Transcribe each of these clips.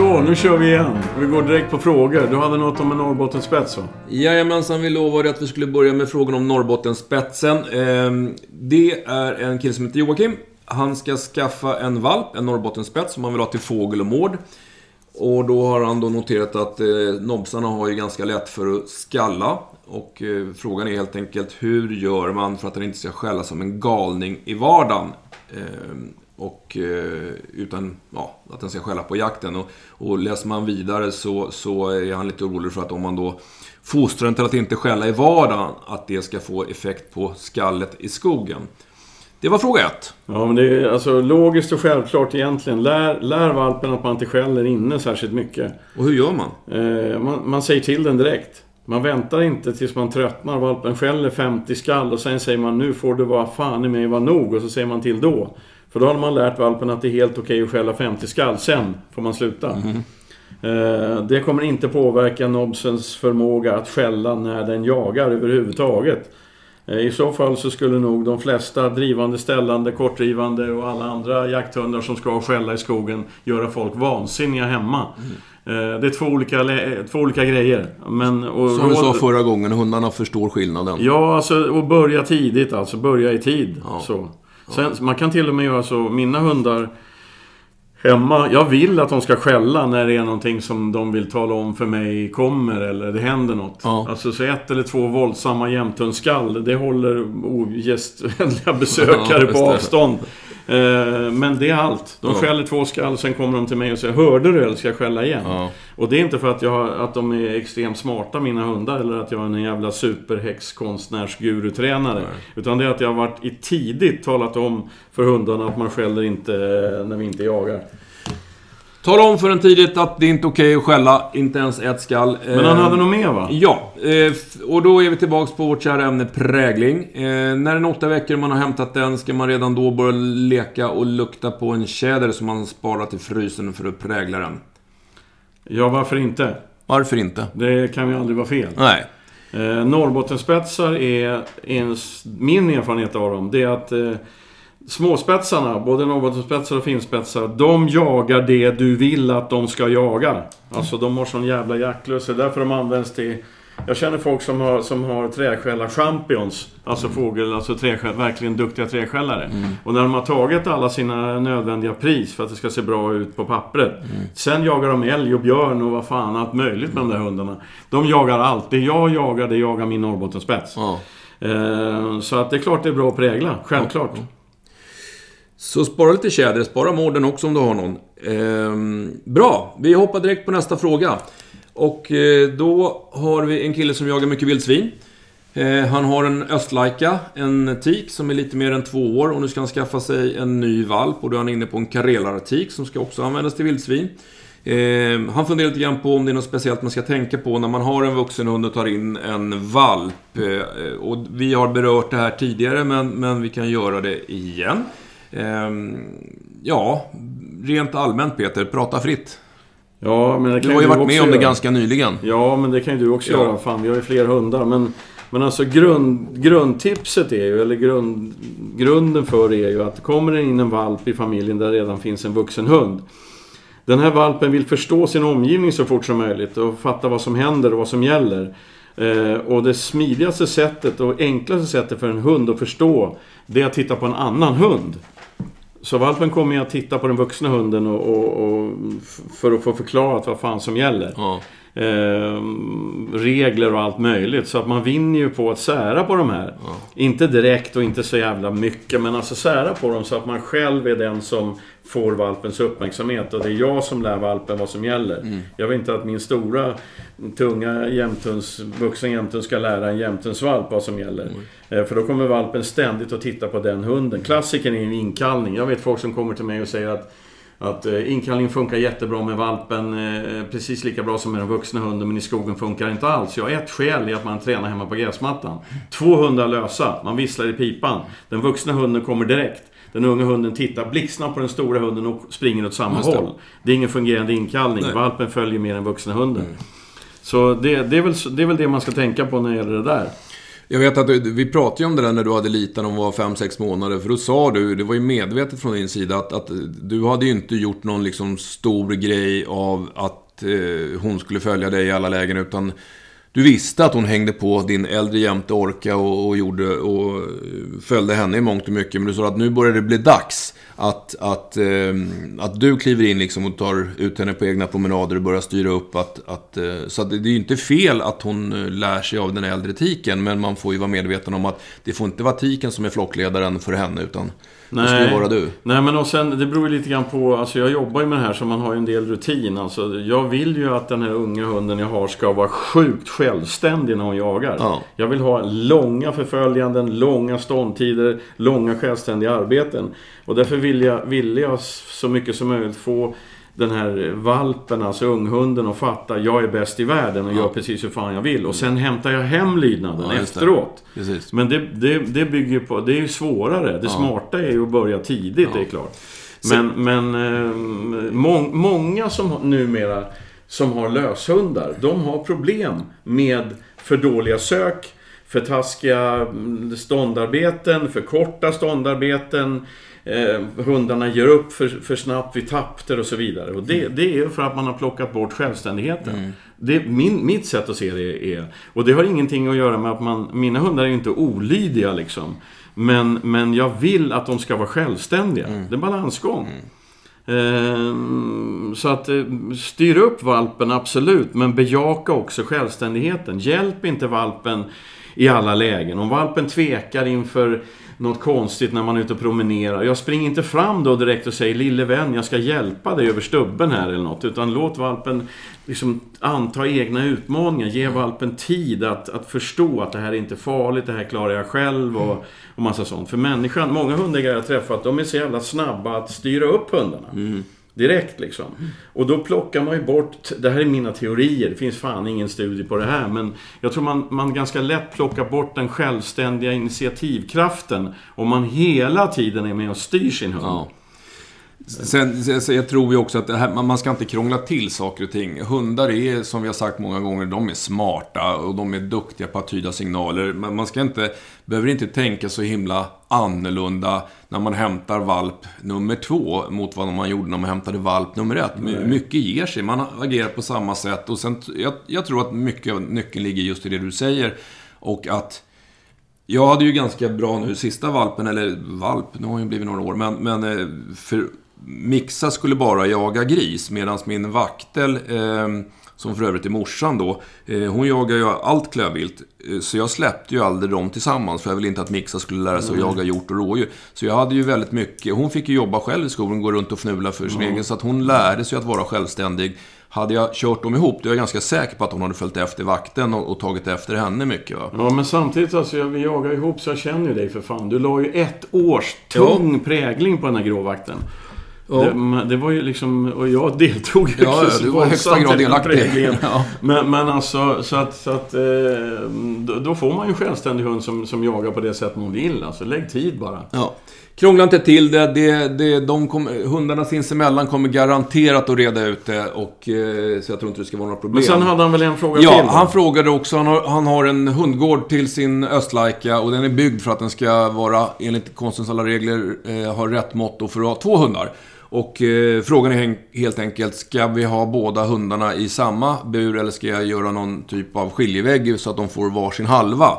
Så, nu kör vi igen. Vi går direkt på frågor. Du hade något om en Norrbottenspets va? Jajamensan, vi lovade att vi skulle börja med frågan om Norrbottenspetsen. Ehm, det är en kille som heter Joakim. Han ska skaffa en valp, en Norrbottenspets, som han vill ha till fågel och mård. Och då har han då noterat att eh, nobsarna har ju ganska lätt för att skalla. Och eh, frågan är helt enkelt hur gör man för att den inte ska skälla som en galning i vardagen? Ehm, och eh, utan ja, att den ska skälla på jakten. Och, och läser man vidare så, så är han lite orolig för att om man då fostrar den till att inte skälla i vardagen, att det ska få effekt på skallet i skogen. Det var fråga ett. Ja, men det är alltså logiskt och självklart egentligen. Lär, lär valpen att man inte skäller inne särskilt mycket. Och hur gör man? Eh, man, man säger till den direkt. Man väntar inte tills man tröttnar. Valpen skäller 50 skall och sen säger man nu får det vara fan i mig vara nog. Och så säger man till då. För då har man lärt valpen att det är helt okej att skälla 50 skall. Sen får man sluta. Eh, det kommer inte påverka nobsens förmåga att skälla när den jagar överhuvudtaget. Eh, I så fall så skulle nog de flesta drivande, ställande, kortdrivande och alla andra jakthundar som ska skälla i skogen göra folk vansinniga hemma. Eh, Det är två olika, två olika grejer. Men, och Som vi sa förra gången, hundarna förstår skillnaden. Ja, alltså och börja tidigt alltså. Börja i tid. Ja. Så. Sen, Man kan till och med göra så, mina hundar hemma, jag vill att de ska skälla när det är någonting som de vill tala om för mig kommer eller det händer något. Ja. Alltså så ett eller två våldsamma jämthundskall, det håller ogästvänliga besökare Ja, på avstånd. Eh, Men det är allt. De Ja. skäller två skall, sen kommer de till mig och säger Hörde du eller ska jag skälla igen? Ja. Och det är inte för att, jag, att de är extremt smarta, mina hundar, eller att jag är en jävla superhäxkonstnärsgurutränare. Utan det är att jag har varit i tidigt talat om för hundarna att man skäller inte eh, när vi inte jagar. Tala om för en tidigt att det inte är okej att skälla, inte ens ett skall. Men han hade nog mer va? Ja, eh, och då är vi tillbaks på vårt kära ämne prägling. Eh, när den är åtta veckor man har hämtat den ska man redan då börja leka och lukta på en tjäder som man sparar till frysen för att prägla den. Ja, varför inte? Varför inte? Det kan ju aldrig vara fel. Nej. Eh, Norrbottenspetsar är, ens, min erfarenhet av dem, det är att eh, småspetsarna, både Norrbottenspetsar och finspetsar, de jagar det du vill att de ska jaga. Alltså de har sån jävla jaktlust, det är därför de används till... Jag känner folk som har, som har träskällar champions, alltså fågel, alltså träskäll, verkligen duktiga träskällare. Och när de har tagit alla sina nödvändiga pris för att det ska se bra ut på pappret. Sen jagar de älg och björn och vad fan, allt möjligt med de där hundarna. De jagar allt. Det jag jagar, det jagar min Norrbottenspets. Ja. Eh, så att det är klart det är bra att prägla, självklart. Så spara lite tjäder, spara morden också om du har någon. Ehm, bra, vi hoppar direkt på nästa fråga. Och eh, då har vi en kille som jagar mycket vildsvin. Ehm, han har en östlaika, en tik som är lite mer än två år och nu ska han skaffa sig en ny valp och då är han inne på en karelartik som ska också användas till vildsvin. Ehm, han funderar lite grann på om det är något speciellt man ska tänka på när man har en vuxen hund och tar in en valp. Eh, och vi har berört det här tidigare men, men vi kan göra det igen. Ehm, ja, rent allmänt Peter, prata fritt. Ja, men det kan Du har ju varit med om det göra. ganska nyligen. Ja, men det kan ju du också Ja. göra. Fan, vi har ju fler hundar. Men, men alltså grund, grundtipset är ju, eller grund, grunden för det är ju att kommer det in en valp i familjen där det redan finns en vuxen hund. Den här valpen vill förstå sin omgivning så fort som möjligt och fatta vad som händer och vad som gäller. Eh, och det smidigaste sättet och enklaste sättet för en hund att förstå det är att titta på en annan hund. Så valpen kommer ju att titta på den vuxna hunden och, och, och för att få förklarat vad fan som gäller. Ja. Eh, regler och allt möjligt. Så att man vinner ju på att sära på de här. Inte direkt och inte så jävla mycket, men alltså sära på dem så att man själv är den som får valpens uppmärksamhet. Och det är jag som lär valpen vad som gäller. Jag vill inte att min stora, tunga jämthunds, vuxen jämthund ska lära en jämthundsvalp vad som gäller. Eh, För då kommer valpen ständigt att titta på den hunden. Klassikern är ju inkallning. Jag vet folk som kommer till mig och säger att att eh, inkallning funkar jättebra med valpen, eh, precis lika bra som med den vuxna hunden, men i skogen funkar inte alls. Ja, ett skäl är att man tränar hemma på gräsmattan. Två hundar lösa, man visslar i pipan. Den vuxna hunden kommer direkt. Den unga hunden tittar blixtsnabbt på den stora hunden och springer åt samma håll. Det är ingen fungerande inkallning. Nej. Valpen följer med den vuxna hunden. Så det, det, är väl, det är väl det man ska tänka på när det gäller det där. Jag vet att du, vi pratade ju om det där när du hade liten och var 5-6 månader. För då sa du, det var ju medvetet från din sida, att, att du hade ju inte gjort någon liksom stor grej av att eh, hon skulle följa dig i alla lägen. Utan du visste att hon hängde på din äldre jämte Orka och, och, gjorde, och eh, följde henne i mångt och mycket. Men du sa att nu börjar det bli dags att, att, eh, att du kliver in liksom och tar ut henne på egna promenader och börjar styra upp. Att, att, eh, så att det är ju inte fel att hon eh, lär sig av den äldre tiken. Men man får ju vara medveten om att det får inte vara tiken som är flockledaren för henne. Utan Nej. Det skulle vara du. Nej, men och sen, det beror ju lite grann på... Alltså jag jobbar ju med det här så man har ju en del rutin. Alltså, jag vill ju att den här unga hunden jag har ska vara sjukt självständig när hon jagar. Ja. Jag vill ha långa förföljanden, långa ståndtider, långa självständiga arbeten. Och därför vill jag, vill jag så mycket som möjligt få den här valpen, alltså unghunden och fatta jag är bäst i världen och ja. gör precis hur fan jag vill. Och sen hämtar jag hem lydnaden ja, efteråt. Det. Men det, det, det bygger på, det är ju svårare. Det ja. smarta är ju att börja tidigt, det är klart. Men, men eh, må, många som numera som har löshundar, de har problem med för dåliga sök, för taskiga mm, ståndarbeten, för korta ståndarbeten eh, hundarna ger upp för, för snabbt vid tapter och så vidare. Och det, mm. det är för att man har plockat bort självständigheten. Mm. Det, min, mitt sätt att se det är... Och det har ingenting att göra med att man... Mina hundar är ju inte olydiga liksom. Men, men jag vill att de ska vara självständiga. Mm. Det är balansgång. Mm. Ehm, så att eh, styr upp valpen, absolut. Men bejaka också självständigheten. Hjälp inte valpen i alla lägen. Om valpen tvekar inför något konstigt när man är ute och promenerar. Jag springer inte fram då direkt och säger Lille vän, jag ska hjälpa dig över stubben här eller något. Utan låt valpen liksom anta egna utmaningar. Ge valpen tid att, att förstå att det här är inte farligt, det här klarar jag själv och, och massa sånt. För människan, många hundägare jag träffat, de är så jävla snabba att styra upp hundarna. Mm. Direkt liksom. Och då plockar man ju bort, det här är mina teorier, det finns fan ingen studie på det här, men jag tror man, man ganska lätt plockar bort den självständiga initiativkraften om man hela tiden är med och styr sin hund. Ja. Sen, sen, jag tror ju också att här, man ska inte krångla till saker och ting. Hundar är, som vi har sagt många gånger, de är smarta och de är duktiga på att tyda signaler. Men man ska inte, behöver inte tänka så himla annorlunda när man hämtar valp nummer två mot vad man gjorde när man hämtade valp nummer ett. Nej. Mycket ger sig, man agerar på samma sätt. Och sen, jag, jag tror att mycket av nyckeln ligger just i det du säger. Och att jag hade ju ganska bra nu, sista valpen, eller valp, nu har ju blivit några år, men, men eh, för Mixa skulle bara jaga gris medan min vaktel, eh, som för övrigt är morsan då, eh, hon jagar ju allt klövvilt. Eh, så jag släppte ju aldrig dem tillsammans för jag ville inte att Mixa skulle lära sig mm. att jaga hjort och rådjur. Så jag hade ju väldigt mycket, hon fick ju jobba själv i skogen, gå runt och fnula för sin mm. egen. Så att hon lärde sig att vara självständig. Hade jag kört dem ihop, då är jag ganska säker på att hon hade följt efter vakten och, och tagit efter henne mycket. Va? Ja, men samtidigt, alltså, vi jagar ihop så jag känner ju dig för fan. Du la ju ett års tung ja. prägling på den här gråvakten. Ja. Det, det, var ju liksom, och jag deltog ju ja, ja, du var högsta grad delaktig. ja. men, men alltså, så att, så att eh, då får man ju en självständig hund som, som jagar på det sätt man vill. Alltså, lägg tid bara. Ja. Krångla inte till det. det, det de kom, hundarna sinsemellan kommer garanterat att reda ut det. Och, eh, så jag tror inte det ska vara några problem. Men sen hade han väl en fråga ja, till? Ja, han frågade också. Han har, han har en hundgård till sin östlaika. Och den är byggd för att den ska vara, enligt konstens alla regler, eh, ha rätt mått och för att ha två hundar. Och eh, frågan är helt enkelt, ska vi ha båda hundarna i samma bur eller ska jag göra någon typ av skiljevägg så att de får varsin halva?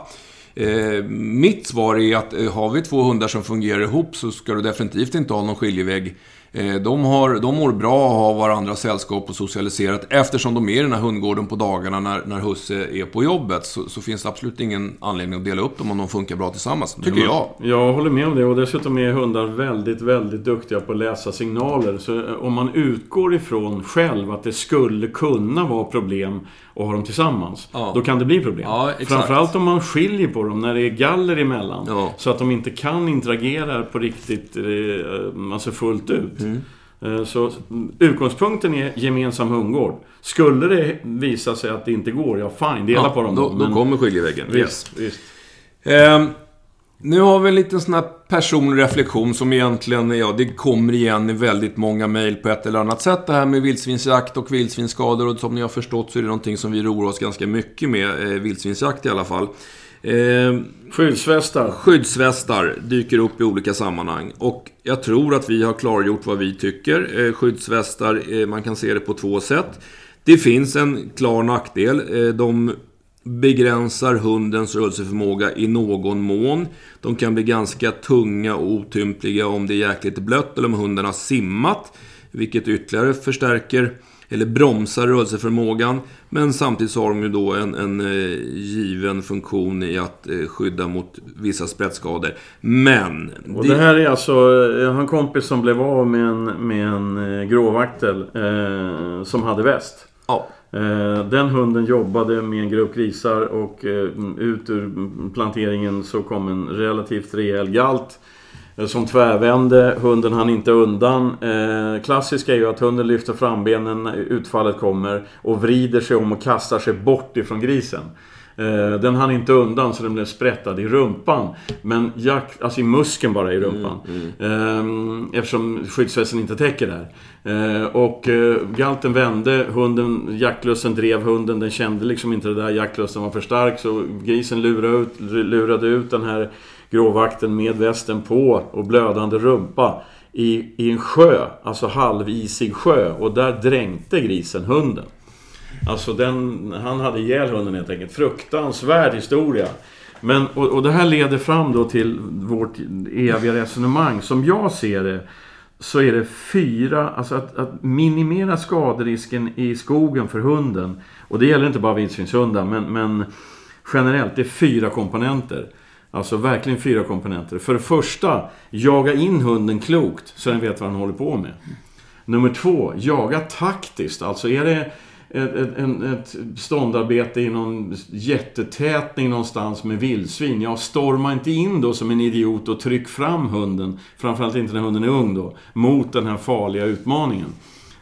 Eh, mitt svar är att eh, har vi två hundar som fungerar ihop så ska du definitivt inte ha någon skiljevägg. Eh, de, har, de mår bra att ha varandra sällskap och socialiserat. Eftersom de är i den här hundgården på dagarna när, när husse är på jobbet så, så, finns det absolut ingen anledning att dela upp dem om de funkar bra tillsammans. Tycker jag. Jag håller med om det och dessutom är hundar väldigt, väldigt duktiga på att läsa signaler. Så eh, om man utgår ifrån själv att det skulle kunna vara problem och ha dem tillsammans. Ja. Då kan det bli problem. Ja, Framförallt om man skiljer på dem när det är galler emellan. Ja. Så att de inte kan interagera på riktigt, eh, alltså fullt ut. Mm. Eh, så utgångspunkten är gemensam hundgård. Skulle det visa sig att det inte går, ja fine, dela på dem då. Då, då kommer skiljeväggen. Visst, yes. Um, nu har vi en liten sån här personlig reflektion som egentligen, ja, det kommer igen i väldigt många mejl på ett eller annat sätt. Det här med vildsvinsjakt och vildsvinsskador och som ni har förstått så är det någonting som vi roar oss ganska mycket med, eh, vildsvinsjakt i alla fall. Eh, Skyddsvästar. Skyddsvästar dyker upp i olika sammanhang. Och jag tror att vi har klargjort vad vi tycker. Eh, skyddsvästar, eh, man kan se det på två sätt. Det finns en klar nackdel. Eh, de begränsar hundens rörelseförmåga i någon mån. De kan bli ganska tunga och otympliga om det är jäkligt blött eller om hunden har simmat. Vilket ytterligare förstärker eller bromsar rörelseförmågan. Men samtidigt så har de ju då en, en eh, given funktion i att eh, skydda mot vissa sprättskador. Men... Och det här är alltså, jag har en kompis som blev av med en, med en eh, gråvaktel eh, som hade väst. Ja. Den hunden jobbade med en grupp grisar och ut ur planteringen så kom en relativt rejäl galt Eh, som tvärvände. Hunden hann inte undan. Eh, Klassiska är ju att hunden lyfter frambenen när utfallet kommer och vrider sig om och kastar sig bort ifrån grisen. Eh, Den hann inte undan så den blev sprättad i rumpan. Men jack, alltså i muskeln bara i rumpan. Ehm, Eftersom skyddsvästen inte täcker där. Eh, Och eh, galten vände, hunden, jaktlusten drev hunden. Den kände liksom inte det där, jaktlusten var för stark. Så grisen lurade ut, lurade ut den här gråvakten med västen på och blödande rumpa. I, I en sjö, alltså halvisig sjö. Och där dränkte grisen hunden. Alltså den, han hade ihjäl hunden helt enkelt. Fruktansvärd historia. Men, och, och det här leder fram då till vårt eviga resonemang. Som jag ser det så är det fyra, alltså att, att minimera skaderisken i skogen för hunden. Och det gäller inte bara vildsvinshundar, men, men generellt, det är fyra komponenter. Alltså verkligen fyra komponenter. För det första, jaga in hunden klokt så den vet vad den håller på med. Nummer två, jaga taktiskt. Alltså är det ett, ett, ett ståndarbete i någon jättetätning någonstans med vildsvin. Ja, storma inte in då som en idiot och tryck fram hunden, framförallt inte när hunden är ung då, mot den här farliga utmaningen.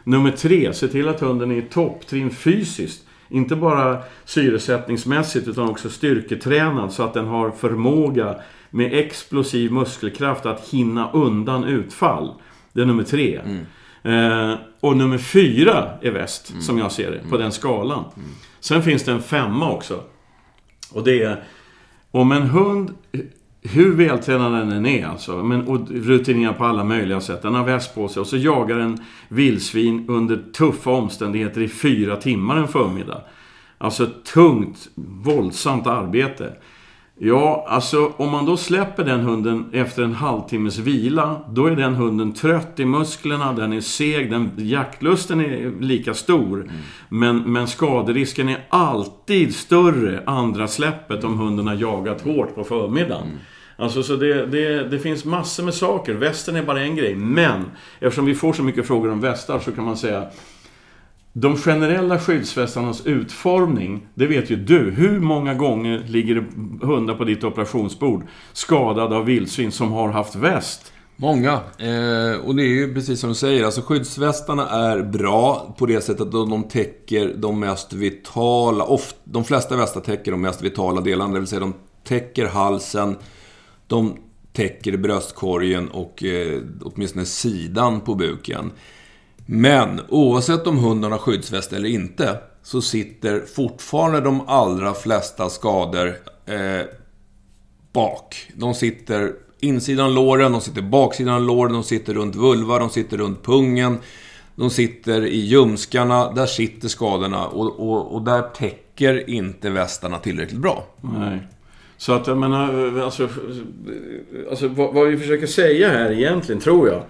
Nummer tre, se till att hunden är i topptrim fysiskt. Inte bara syresättningsmässigt utan också styrketränad så att den har förmåga med explosiv muskelkraft att hinna undan utfall. Det är nummer tre. Mm. Eh, och nummer fyra är väst, som jag ser det, på den skalan. Sen finns det en femma också. Och det är om en hund, hur vältränad den än är alltså, men, och rutinerad på alla möjliga sätt. Den har väst på sig och så jagar en vildsvin under tuffa omständigheter i fyra timmar en förmiddag. Alltså tungt, våldsamt arbete. Ja, alltså om man då släpper den hunden efter en halvtimmes vila, då är den hunden trött i musklerna, den är seg, den, jaktlusten är lika stor. Men, men skaderisken är alltid större andra släppet om hunden har jagat hårt på förmiddagen. Alltså så det, det, det finns massor med saker. Västen är bara en grej. Men eftersom vi får så mycket frågor om västar så kan man säga de generella skyddsvästarnas utformning, det vet ju du. Hur många gånger ligger det hundar på ditt operationsbord skadade av vildsvin som har haft väst? Många. Eh, och det är ju precis som du säger, alltså skyddsvästarna är bra på det sättet att de täcker de mest vitala, oft, de flesta västar täcker de mest vitala delarna, det vill säga de täcker halsen, de täcker bröstkorgen och eh, åtminstone sidan på buken. Men oavsett om hunden har skyddsväst eller inte, så sitter fortfarande de allra flesta skador eh, bak. De sitter insidan låren, de sitter baksidan låren, de sitter runt vulva, de sitter runt pungen. De sitter i ljumskarna, där sitter skadorna och, och, och där täcker inte västarna tillräckligt bra. Nej. Så att jag menar, alltså, alltså vad, vad vi försöker säga här egentligen, tror jag,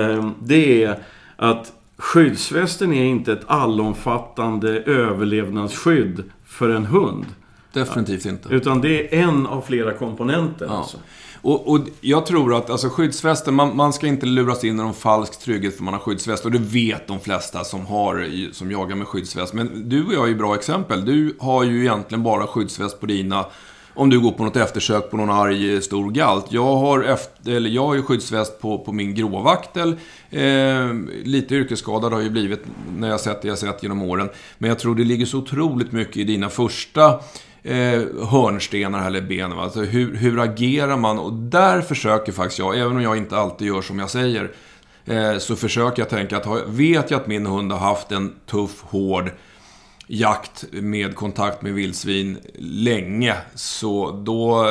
eh, det är att skyddsvästen är inte ett allomfattande överlevnadsskydd för en hund. Definitivt inte. Utan det är en av flera komponenter. Ja. Alltså. Och, och jag tror att alltså skyddsvästen, man, man ska inte luras in i någon falsk trygghet för man har skyddsväst. Och det vet de flesta som, har, som jagar med skyddsväst. Men du och jag är ju bra exempel. Du har ju egentligen bara skyddsväst på dina om du går på något eftersök på någon arg eh, stor galt. Jag har, efter, eller jag har ju skyddsväst på, på min gråvaktel. Eh, lite yrkesskadad har jag ju blivit när jag sett det jag sett genom åren. Men jag tror det ligger så otroligt mycket i dina första eh, hörnstenar eller ben. Va? Alltså hur, hur agerar man? Och där försöker faktiskt jag, även om jag inte alltid gör som jag säger, eh, så försöker jag tänka att vet jag att min hund har haft en tuff, hård jakt med kontakt med vildsvin länge, så då,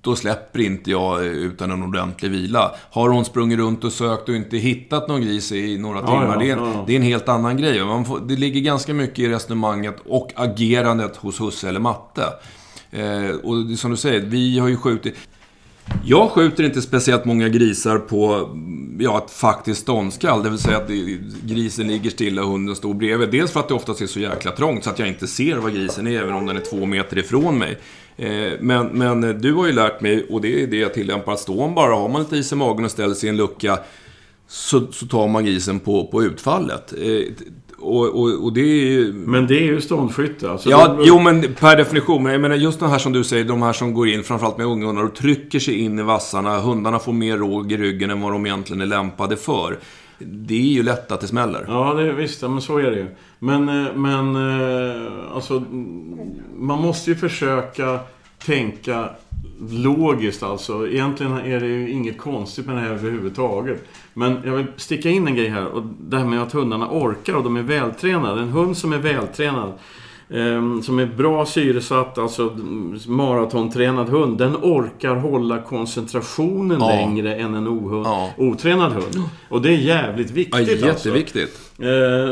då släpper inte jag utan en ordentlig vila. Har hon sprungit runt och sökt och inte hittat någon gris i några timmar, ja, ja, det, är en, ja, det, är en, helt annan grej. Får, det ligger ganska mycket i resonemanget och agerandet hos husse eller matte. Eh, och som du säger, vi har ju skjutit... Jag skjuter inte speciellt många grisar på ja, ett faktiskt ståndskall. Det vill säga att grisen ligger stilla och hunden står bredvid. Dels för att det oftast är så jäkla trångt så att jag inte ser vad grisen är, även om den är två meter ifrån mig. Eh, men, men du har ju lärt mig, och det är det jag tillämpar, att står man bara, har man lite is i magen och ställer sig i en lucka så, så tar man grisen på, på utfallet. Eh, och, och, och, det är ju... Men det är ju ståndskytte. Alltså ja, det... jo men per definition. Men jag menar just de här som du säger, de här som går in, framförallt med unga hundar, och trycker sig in i vassarna. Hundarna får mer råg i ryggen än vad de egentligen är lämpade för. Det är ju lätt att det smäller. Ja, det, visst. Ja, men så är det ju. Men, eh, men eh, alltså, man måste ju försöka tänka logiskt alltså. Egentligen är det ju inget konstigt med det här överhuvudtaget. Men jag vill sticka in en grej här. Och det här med att hundarna orkar och de är vältränade. En hund som är vältränad Ehm, som är bra syresatt, alltså maratontränad hund, den orkar hålla koncentrationen ja. längre än en ohund, ja. otränad hund. Och det är jävligt viktigt ja, jätteviktigt. Alltså.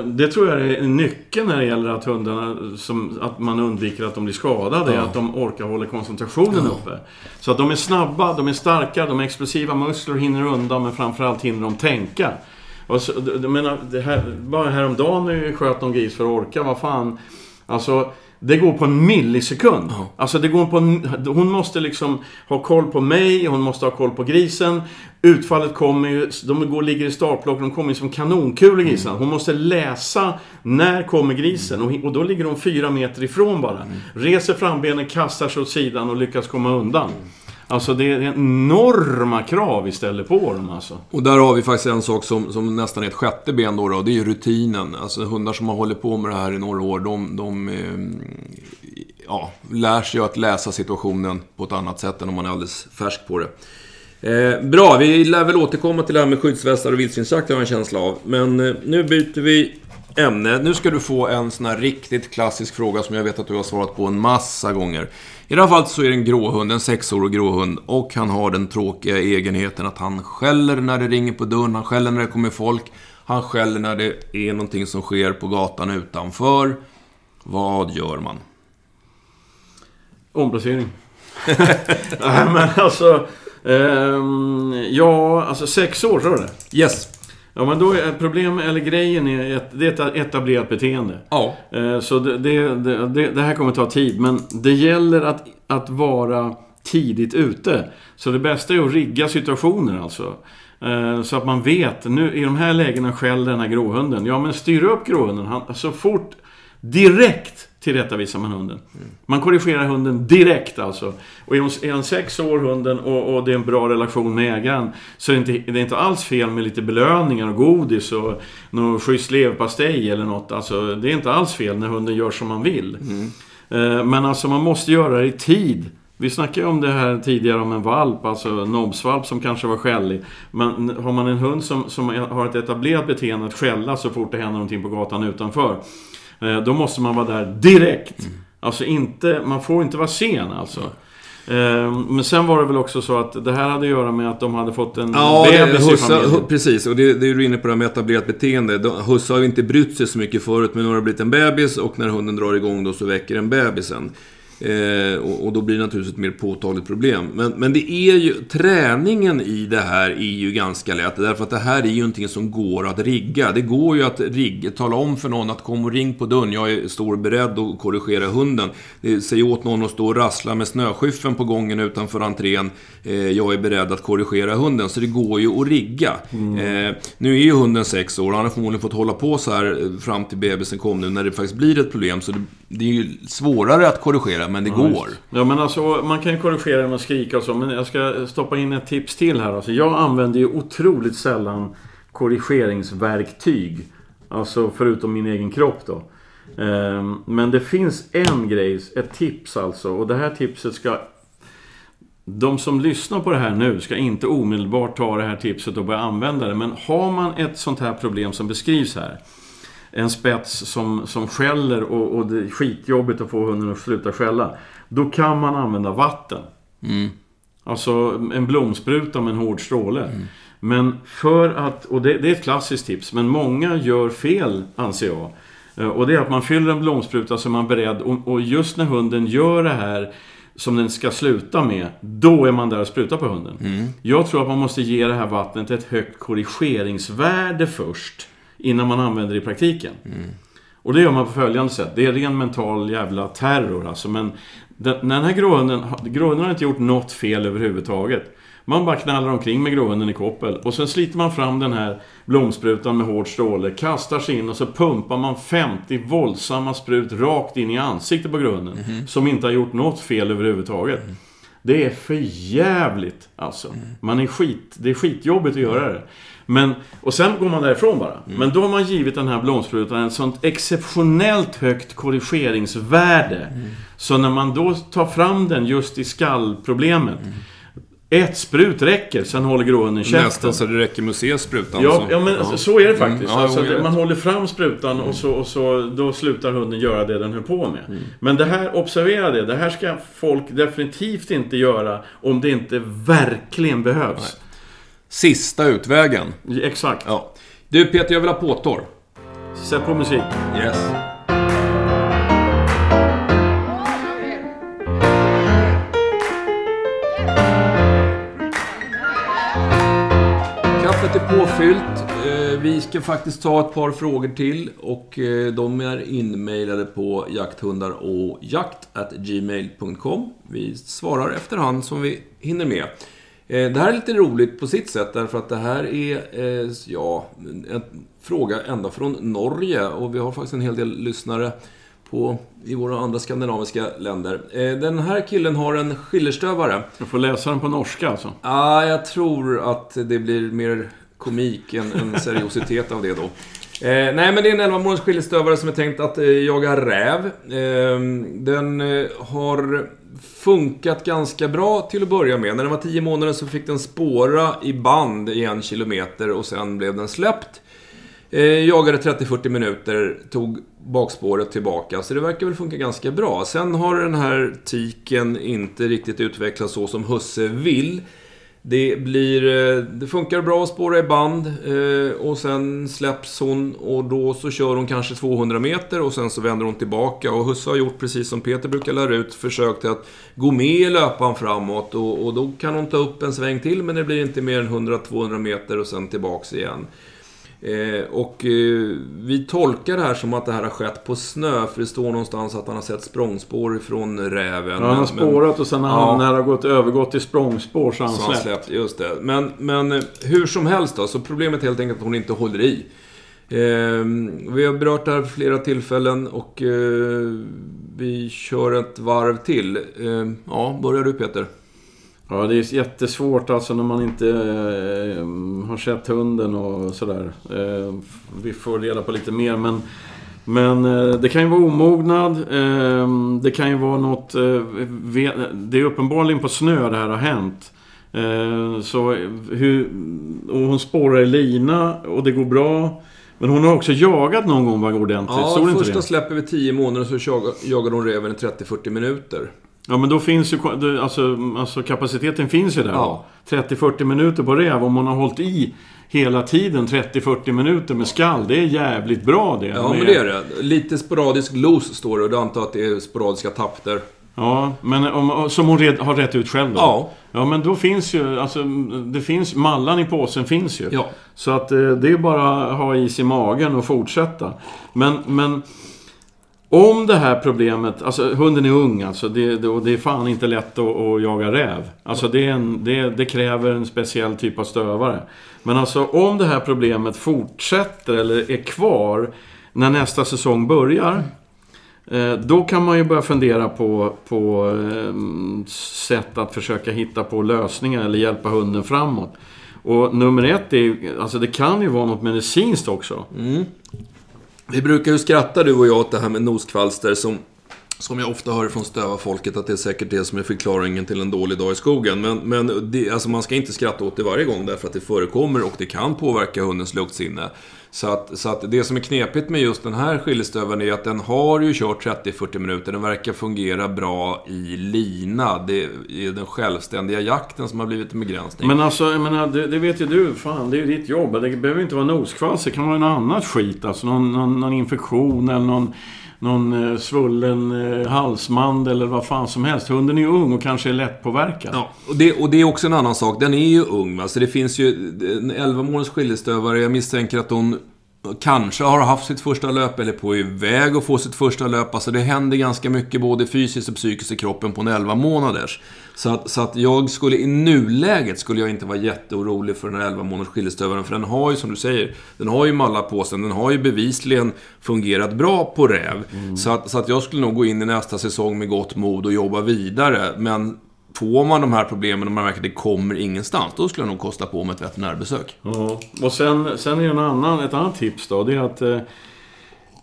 Det tror jag är nyckeln när det gäller att hundarna, som, att man undviker att de blir skadade, ja. att de orkar hålla koncentrationen uppe. Så att de är snabba, de är starka, de är explosiva muskler hinner undan, men framförallt hinner de tänka. Och så, menar, det här, bara häromdagen när vi sköt någon gris för att orka, vad fan. Alltså, det går på en millisekund. Ja. Alltså det går på en, Hon måste liksom ha koll på mig, hon måste ha koll på grisen. Utfallet kommer ju, de går, ligger i startblock, de kommer ju som kanonkulor grisarna. Mm. Hon måste läsa, när kommer grisen? Och, och, då ligger hon fyra meter ifrån bara. Mm. Reser frambenen, kastar sig åt sidan och lyckas komma undan. Alltså det är enorma krav vi ställer på dem alltså. Och där har vi faktiskt en sak som, som nästan är ett sjätte ben då, då. Det är ju rutinen. Alltså hundar som har hållit på med det här i några år, de, de eh, ja, lär sig att läsa situationen på ett annat sätt än om man är alldeles färsk på det. Eh, bra, vi lär väl återkomma till det här med skyddsvästar och vildsvinsjakt har jag en känsla av. Men eh, nu byter vi ämne. Nu ska du få en sån här riktigt klassisk fråga som jag vet att du har svarat på en massa gånger. I det här fallet så är det en gråhund, en sexårig gråhund. Och han har den tråkiga egenheten att han skäller när det ringer på dörren, han skäller när det kommer folk. Han skäller när det är någonting som sker på gatan utanför. Vad gör man? Omplacering. Nej men alltså... Um, ja, alltså sex år, tror du det? Yes. Ja, men då är problemet, eller grejen är att det är ett etablerat beteende. Ja. Eh, så det, det, det, det här kommer ta tid, men det gäller att, att vara tidigt ute. Så det bästa är att rigga situationer alltså. Eh, så att man vet, nu i de här lägena skäller den här gråhunden. Ja, men styr upp gråhunden. Han, så fort, direkt tillrättavisar man hunden. Man korrigerar hunden direkt alltså. Och är han sex år, hunden, och, och, det är en bra relation med ägaren, så är det, inte, det är inte alls fel med lite belöningar och godis och någon schysst leverpastej eller något. Alltså, det är inte alls fel när hunden gör som man vill. Mm. Eh, men alltså, man måste göra det i tid. Vi snackade ju om det här tidigare om en valp, alltså nobbsvalp som kanske var skällig. Men har man en hund som, som har ett etablerat beteende att skälla så fort det händer någonting på gatan utanför. Eh, då måste man vara där direkt. Mm. Alltså inte, man får inte vara sen alltså. Mm. Men sen var det väl också så att det här hade att göra med att de hade fått en ja, bebis hussa, i familjen. Precis, och det, det är du inne på det här med etablerat beteende. Husse har ju inte brytt sig så mycket förut, men nu har det blivit en bebis och när hunden drar igång då så väcker den bebisen. Eh, och, och, då blir det naturligtvis ett mer påtagligt problem. Men, men det är ju, träningen i det här är ju ganska lätt. Därför att det här är ju någonting som går att rigga. Det går ju att rigga, tala om för någon att kom och ring på dörren. Jag är, står beredd att korrigera hunden. Säg åt någon att stå och rassla med snöskyffen på gången utanför entrén. Eh, jag är beredd att korrigera hunden. Så det går ju att rigga. Mm. Eh, nu är ju hunden sex år. Han har förmodligen fått hålla på så här eh, fram till bebisen kom nu när det faktiskt blir ett problem. Så det, det är ju svårare att korrigera men det ja, går. Ja, men alltså man kan ju korrigera genom att skrika och så, men jag ska stoppa in ett tips till här. Alltså, jag använder ju otroligt sällan korrigeringsverktyg. Alltså förutom min egen kropp då. Ehm, men det finns en grej, ett tips alltså. Och det här tipset ska... De som lyssnar på det här nu ska inte omedelbart ta det här tipset och börja använda det. Men har man ett sånt här problem som beskrivs här. En spets som, som skäller och, och det är skitjobbigt att få hunden att sluta skälla. Då kan man använda vatten. Mm. Alltså en blomspruta med en hård stråle. Men för att, och det, det är ett klassiskt tips, men många gör fel anser jag. Eh, Och det är att man fyller en blomspruta så är man beredd och, och just när hunden gör det här som den ska sluta med, då är man där och sprutar på hunden. Jag tror att man måste ge det här vattnet ett högt korrigeringsvärde först, innan man använder det i praktiken. Och det gör man på följande sätt. Det är ren mental jävla terror alltså. Men den, den här gråhunden, gråhunden har inte gjort något fel överhuvudtaget. Man bara knallar omkring med gråhunden i koppel. Och sen sliter man fram den här blomsprutan med hård stråle, kastar sig in och så pumpar man 50 våldsamma sprut rakt in i ansiktet på gråhunden. Som inte har gjort något fel överhuvudtaget. Det är för jävligt alltså. Man är skit, det är skitjobbigt att göra det. Men, och sen går man därifrån bara. Men då har man givit den här blomsprutan ett sånt exceptionellt högt korrigeringsvärde. Så när man då tar fram den just i skallproblemet. Ett sprut räcker, sen håller gråhunden käften. Nästan så det räcker med att se sprutan. Ja, så. ja men alltså, så är det faktiskt. Mm, ja, alltså, man håller fram sprutan och, så, och så, då slutar hunden göra det den höll på med. Mm. Men det här, observera det, det här ska folk definitivt inte göra om det inte verkligen behövs. Sista utvägen. Exakt. Ja. Du Peter, jag vill ha påtår. Sätt på musik. Yes. Kaffet är påfyllt. Eh, Vi ska faktiskt ta ett par frågor till och eh, de är inmailade på jakthundar och jakt@gmail.com. Vi svarar efterhand som vi hinner med. Eh, Det här är lite roligt på sitt sätt därför att det här är, eh, ja, en fråga ända från Norge och vi har faktiskt en hel del lyssnare på, i våra andra skandinaviska länder. Eh, Den här killen har en skillerstövare. Jag får läsa den på norska alltså. Ja, jag tror att det blir mer komik än, än seriositet av det då. Eh, nej, men det är en 11 månaders skiljerstövare som är tänkt att eh, jaga räv. Eh, den har funkat ganska bra till att börja med. När den var 10 månader så fick den spåra i band i en kilometer och sen blev den släppt. Eh, jagade 30-40 minuter, tog bakspåret tillbaka, så det verkar väl funka ganska bra. Sen har den här tiken inte riktigt utvecklats så som husse vill. Det blir... Eh, det funkar bra att spåra i band eh, och sen släpps hon och då så kör hon kanske 200 meter och sen så vänder hon tillbaka. Och husse har gjort precis som Peter brukar lära ut, försökt att gå med i löpan framåt och, och då kan hon ta upp en sväng till men det blir inte mer än 100-200 meter och sen tillbaks igen. Eh, och eh, vi tolkar det här som att det här har skett på snö, för det står någonstans att han har sett språngspår ifrån räven. Ja, han har spårat och sen när Ja. han när det har gått, övergått till språngspår så har Så han han släppt. släppt, just det. Men, men eh, hur som helst då, så problemet är helt enkelt att hon inte håller i. Ehm, vi har berört det här flera tillfällen och vi kör ett varv till. Ehm, ja, börjar du Peter. Ja, det är jättesvårt alltså när man inte eh, har sett hunden och sådär. Eh, vi får reda på lite mer men men eh, det kan ju vara omognad. Eh, det kan ju vara något... Eh, det är uppenbarligen på snö det här har hänt. Eh, så hur... Och hon spårar i lina och det går bra. Men hon har också jagat någon gång ordentligt. Ja, Stod det inte första det? släpper vi 10 månader så jagar, hon räven i 30-40 minuter. Ja men då finns ju... Alltså, alltså kapaciteten finns ju där. Ja. 30-40 minuter på räv. Om hon har hållit i hela tiden 30-40 minuter med skall. Det är jävligt bra det. Ja, med- men det är det. Lite sporadisk los står det och du antar att det är sporadiska tapp där. Ja, men om, som hon red, har rätt ut själv då? Ja. Ja, men då finns ju... Alltså, det finns... Mallan i påsen finns ju. Ja. Så att eh, det är bara att ha is i magen och fortsätta. Men, men... Om det här problemet, alltså hunden är ung alltså, det, det, och det är fan inte lätt att, att jaga räv. Alltså det, är en, det, det kräver en speciell typ av stövare. Men alltså om det här problemet fortsätter eller är kvar när nästa säsong börjar. Eh, då kan man ju börja fundera på, på eh, sätt att försöka hitta på lösningar eller hjälpa hunden framåt. Och nummer ett är ju, alltså det kan ju vara något medicinskt också. Mm. Vi brukar ju skratta du och jag åt det här med noskvalster som som jag ofta hör från stövarfolket, att det är säkert det som är förklaringen till en dålig dag i skogen. Men, men det, alltså man ska inte skratta åt det varje gång därför att det förekommer och det kan påverka hundens luktsinne. Så att, så att det som är knepigt med just den här skiljestöveln är att den har ju kört 30-40 minuter. Den verkar fungera bra i lina. Det är den självständiga jakten som har blivit en begränsning. Men alltså, jag menar, det, det vet ju du. Fan, det är ju ditt jobb. Det behöver inte vara noskvalls. Det kan vara något annat skit. Alltså någon, någon, någon infektion eller någon någon eh, svullen eh, halsmand eller vad fan som helst. Hunden är ju ung och kanske är lättpåverkad. Ja, och det, och det är också en annan sak. Den är ju ung. Va? Så det finns ju eh, en 11 månaders skiljestövare Jag misstänker att hon kanske har haft sitt första löp eller på väg att få sitt första löp. Alltså det händer ganska mycket både fysiskt och psykiskt i kroppen på en 11 månaders. Så att, så att jag skulle i nuläget skulle jag inte vara jätteorolig för den här 11 månaders skiljesdövaren. För den har ju, som du säger, den har ju mallat på sig. Den har ju bevisligen fungerat bra på räv. Mm. Så, att, så att jag skulle nog gå in i nästa säsong med gott mod och jobba vidare. Men får man de här problemen och man märker att det kommer ingenstans, då skulle jag nog kosta på mig ett veterinärbesök. Ja, och sen, sen är det en annan, ett annat tips då. Det är att eh,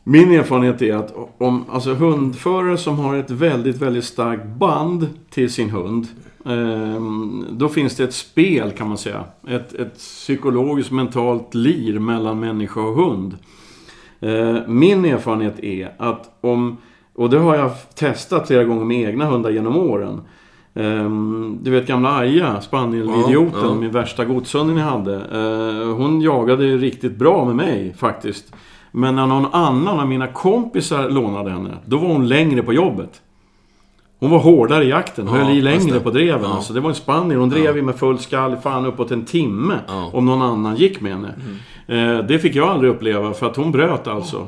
min erfarenhet är att om alltså hundförare som har ett väldigt, väldigt starkt band till sin hund. Eh, då finns det ett spel kan man säga. Ett, ett psykologiskt mentalt lir mellan människa och hund. Eh, min erfarenhet är att om, och det har jag testat flera gånger med egna hundar genom åren. Um, du vet gamla Aja, spanielidioten, ja, ja. min värsta godshunden jag hade. Uh, hon jagade riktigt bra med mig faktiskt. Men när någon annan av mina kompisar lånade henne, då var hon längre på jobbet. Hon var hårdare i jakten, ja, höll i längre på dreven. Ja. Alltså, det var en spaniel. Hon drev ja. med full skall, fan uppåt en timme. Ja. Om någon annan gick med henne. Mm. Eh, det fick jag aldrig uppleva för att hon bröt alltså.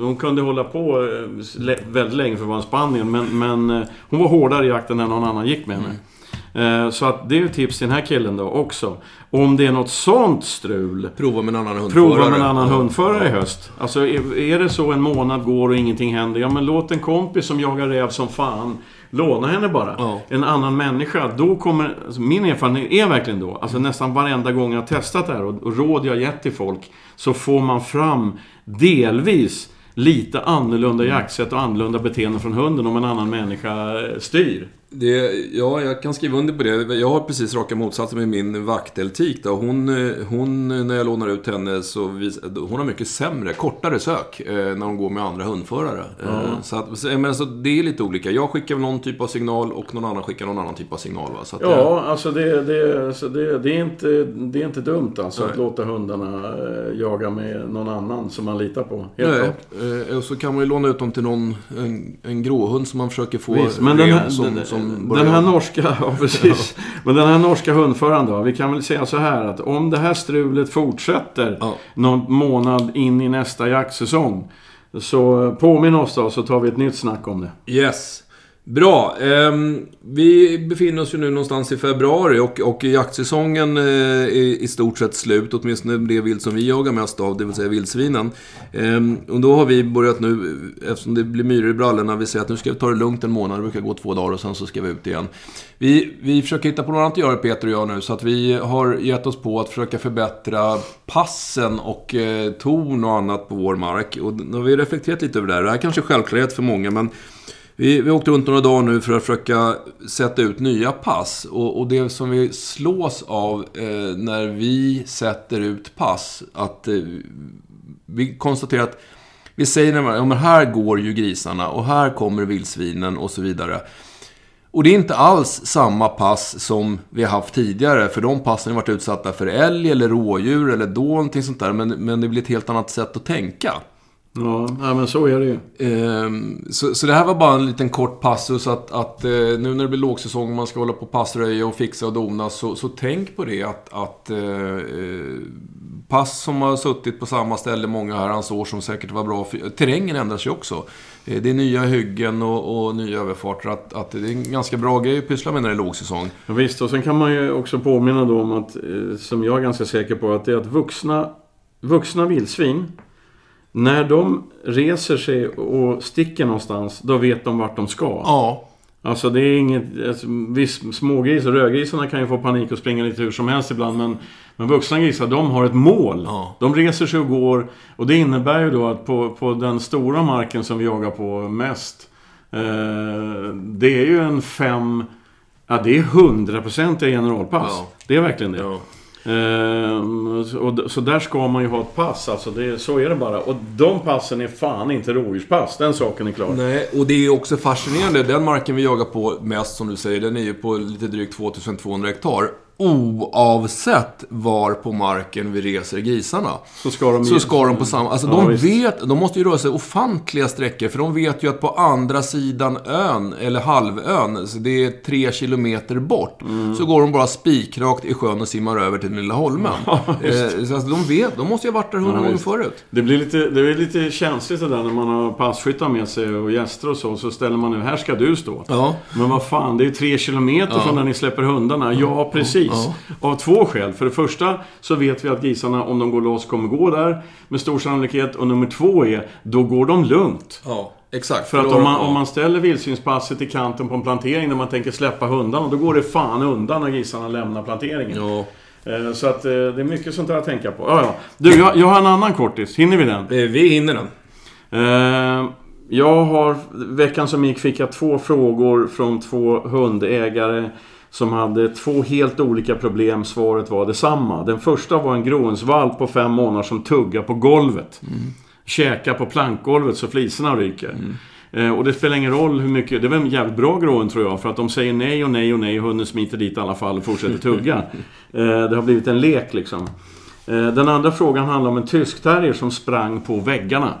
Hon kunde hålla på eh, väldigt länge för att vara en spaniel. Men, men eh, hon var hårdare i jakten när någon annan gick med henne. Mm. Så att det är ett tips till den här killen då också. Om det är något sånt strul. Prova med en annan hundförare. Prova med en annan hundförare i höst. Alltså är det så en månad går och ingenting händer. Ja men låt en kompis som jagar räv som fan Låna henne bara. Ja. En annan människa. Då kommer... Alltså min erfarenhet är verkligen då, alltså nästan varenda gång jag har testat det här och, och råd jag gett till folk, så får man fram delvis lite annorlunda jaktsätt och annorlunda beteende från hunden om en annan människa styr. Det, ja, jag kan skriva under på det. Jag har precis raka motsatsen med min vakteltik. Då. Hon, hon, när jag lånar ut henne, så vis, hon har mycket sämre, kortare sök eh, när hon går med andra hundförare. Mm. Eh, så att, men alltså, det är lite olika. Jag skickar någon typ av signal och någon annan skickar någon annan typ av signal. Va? Så att, ja, det, alltså det, det, så det, det, är inte, det är inte dumt alltså att låta hundarna eh, jaga med någon annan som man litar på. Helt nej, eh, och så kan man ju låna ut dem till någon, en, en gråhund som man försöker få Visst, men den här, som, den, som som Den här norska, ja precis. Ja. Men den här norska hundföraren då. Vi kan väl säga så här att om det här strulet fortsätter ja. någon månad in i nästa jaktsäsong. Så påminn oss då så tar vi ett nytt snack om det. Yes. Bra. Ehm, vi befinner oss ju nu någonstans i februari och, och jaktsäsongen eh, är i stort sett slut. Åtminstone det vilt som vi jagar mest av, det vill säga vildsvinen. Ehm, och då har vi börjat nu, eftersom det blir myror i brallorna, vi säger att nu ska vi ta det lugnt en månad. Det brukar gå två dagar och sen så ska vi ut igen. Vi, vi försöker hitta på något annat att göra, Peter och jag nu. Så att vi har gett oss på att försöka förbättra passen och eh, torn och annat på vår mark. Och då har vi reflekterat lite över det här. Det här kanske är självklarhet för många, men vi, vi åkte runt några dagar nu för att försöka sätta ut nya pass. Och, och det som vi slås av eh, när vi sätter ut pass, att eh, vi konstaterar att vi säger att ja, men här går ju grisarna och här kommer vildsvinen och så vidare. Och det är inte alls samma pass som vi har haft tidigare. För de passen har varit utsatta för älg eller rådjur eller då någonting sånt där. Men, men det blir ett helt annat sätt att tänka. Ja, men så är det ju. Ehm, så, så det här var bara en liten kort passus att, att eh, nu när det blir lågsäsong och man ska hålla på och passröja och fixa och dona så, så tänk på det att, att eh, eh, pass som har suttit på samma ställe många herrans år som säkert var bra för, Terrängen ändras ju också. Det är nya hyggen och, och nya överfarter. Att, att det är en ganska bra grej att pyssla med när det är lågsäsong. Ja, visst, och sen kan man ju också påminna då om att, som jag är ganska säker på, att det är att vuxna, vuxna vildsvin när de reser sig och sticker någonstans, då vet de vart de ska. Ja. Alltså det är inget... Alltså, visst, smågris och rödgrisarna kan ju få panik och springa lite hur som helst ibland. Men, men vuxna grisar, de har ett mål. Ja. De reser sig och går. Och det innebär ju då att på, på den stora marken som vi jagar på mest. Eh, det är ju en fem... Ja, det är hundraprocentiga generalpass. Ja. Det är verkligen det. Ja. Ehm, så, och, så där ska man ju ha ett pass. Alltså det, så är det bara. Och de passen är fan inte rovdjurspass. Den saken är klar. Nej, och det är ju också fascinerande. Den marken vi jagar på mest, som du säger, den är ju på lite drygt 2200 hektar. Oavsett var på marken vi reser grisarna. Så ska de, Så ska de på samma... Alltså Ja, de visst. vet... De måste ju röra sig ofantliga sträckor. För de vet ju att på andra sidan ön, eller halvön, så det är tre kilometer bort. Mm. Så går de bara spikrakt i sjön och simmar över till den lilla holmen. eh, så alltså, de vet. De måste ju ha varit där hundra Ja, gånger förut. Det blir, lite, det blir lite känsligt det där när man har passkyttar med sig och gäster och så. Så ställer man nu, här ska du stå. Ja. Men vad fan, det är ju tre kilometer från där ni släpper hundarna. Ja, precis. Ja. Av två skäl. För det första så vet vi att grisarna, om de går loss, kommer gå där med stor sannolikhet. Och nummer två är, då går de lugnt. Ja, exakt. För att om man, om man ställer vildsvinspasset i kanten på en plantering när man tänker släppa hundarna, då går det fan undan när grisarna lämnar planteringen. Ja. Eh, Så att eh, det är mycket sånt där att tänka på. Ja, ja. Du, jag, jag har en annan kortis. Hinner vi den? Eh, Vi hinner den. Jag har, veckan som gick fick jag två frågor från två hundägare som hade två helt olika problem. Svaret var detsamma. Den första var en gråensvalp på fem månader som tuggar på golvet. Käkar på plankgolvet så flisorna ryker. Eh, och det spelar ingen roll hur mycket... Det var en jävligt bra gråen tror jag. För att de säger nej och nej och nej och hunden smiter dit i alla fall och fortsätter tugga. Eh, det har blivit en lek liksom. Eh, Den andra frågan handlar om en tyskterrier som sprang på väggarna.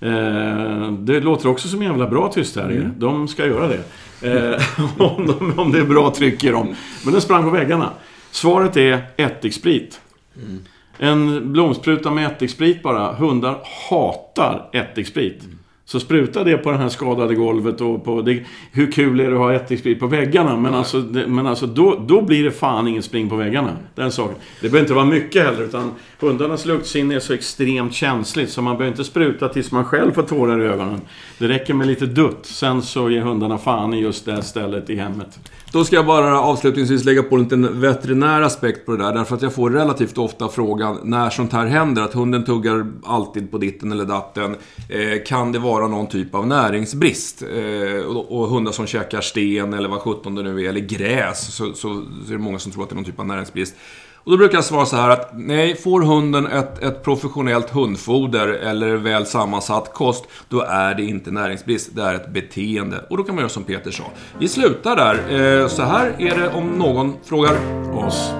Eh, Det låter också som en jävla bra tyskterrier. De ska göra det. Eh, om, de, om det är bra tryck i dem. Men den sprang på väggarna. Svaret är ättiksprit. En blomspruta med ättiksprit bara. Hundar hatar ättiksprit. Så spruta det på det här skadade golvet och på... Det, hur kul är det att ha ättiksprit på väggarna? Men alltså, det, men alltså då, då blir det fan ingen spring på väggarna. Den saken. Det behöver inte vara mycket heller, utan hundarnas luktsinne är så extremt känsligt så man behöver inte spruta tills man själv får tårar i ögonen. Det räcker med lite dutt, sen så ger hundarna fan i just det stället i hemmet. Då ska jag bara avslutningsvis lägga på en liten veterinär aspekt på det där. Därför att jag får relativt ofta frågan när sånt här händer. Att hunden tuggar alltid på ditten eller datten. Eh, kan det vara någon typ av näringsbrist? Eh, och, och hundar som käkar sten eller vad sjutton det nu är, eller gräs. Så, så, så är det många som tror att det är någon typ av näringsbrist. Och då brukar jag svara så här att nej, får hunden ett, ett professionellt hundfoder eller väl sammansatt kost, då är det inte näringsbrist, det är ett beteende. Och då kan man göra som Peter sa. Vi slutar där. Eh, så här är det om någon frågar Oss.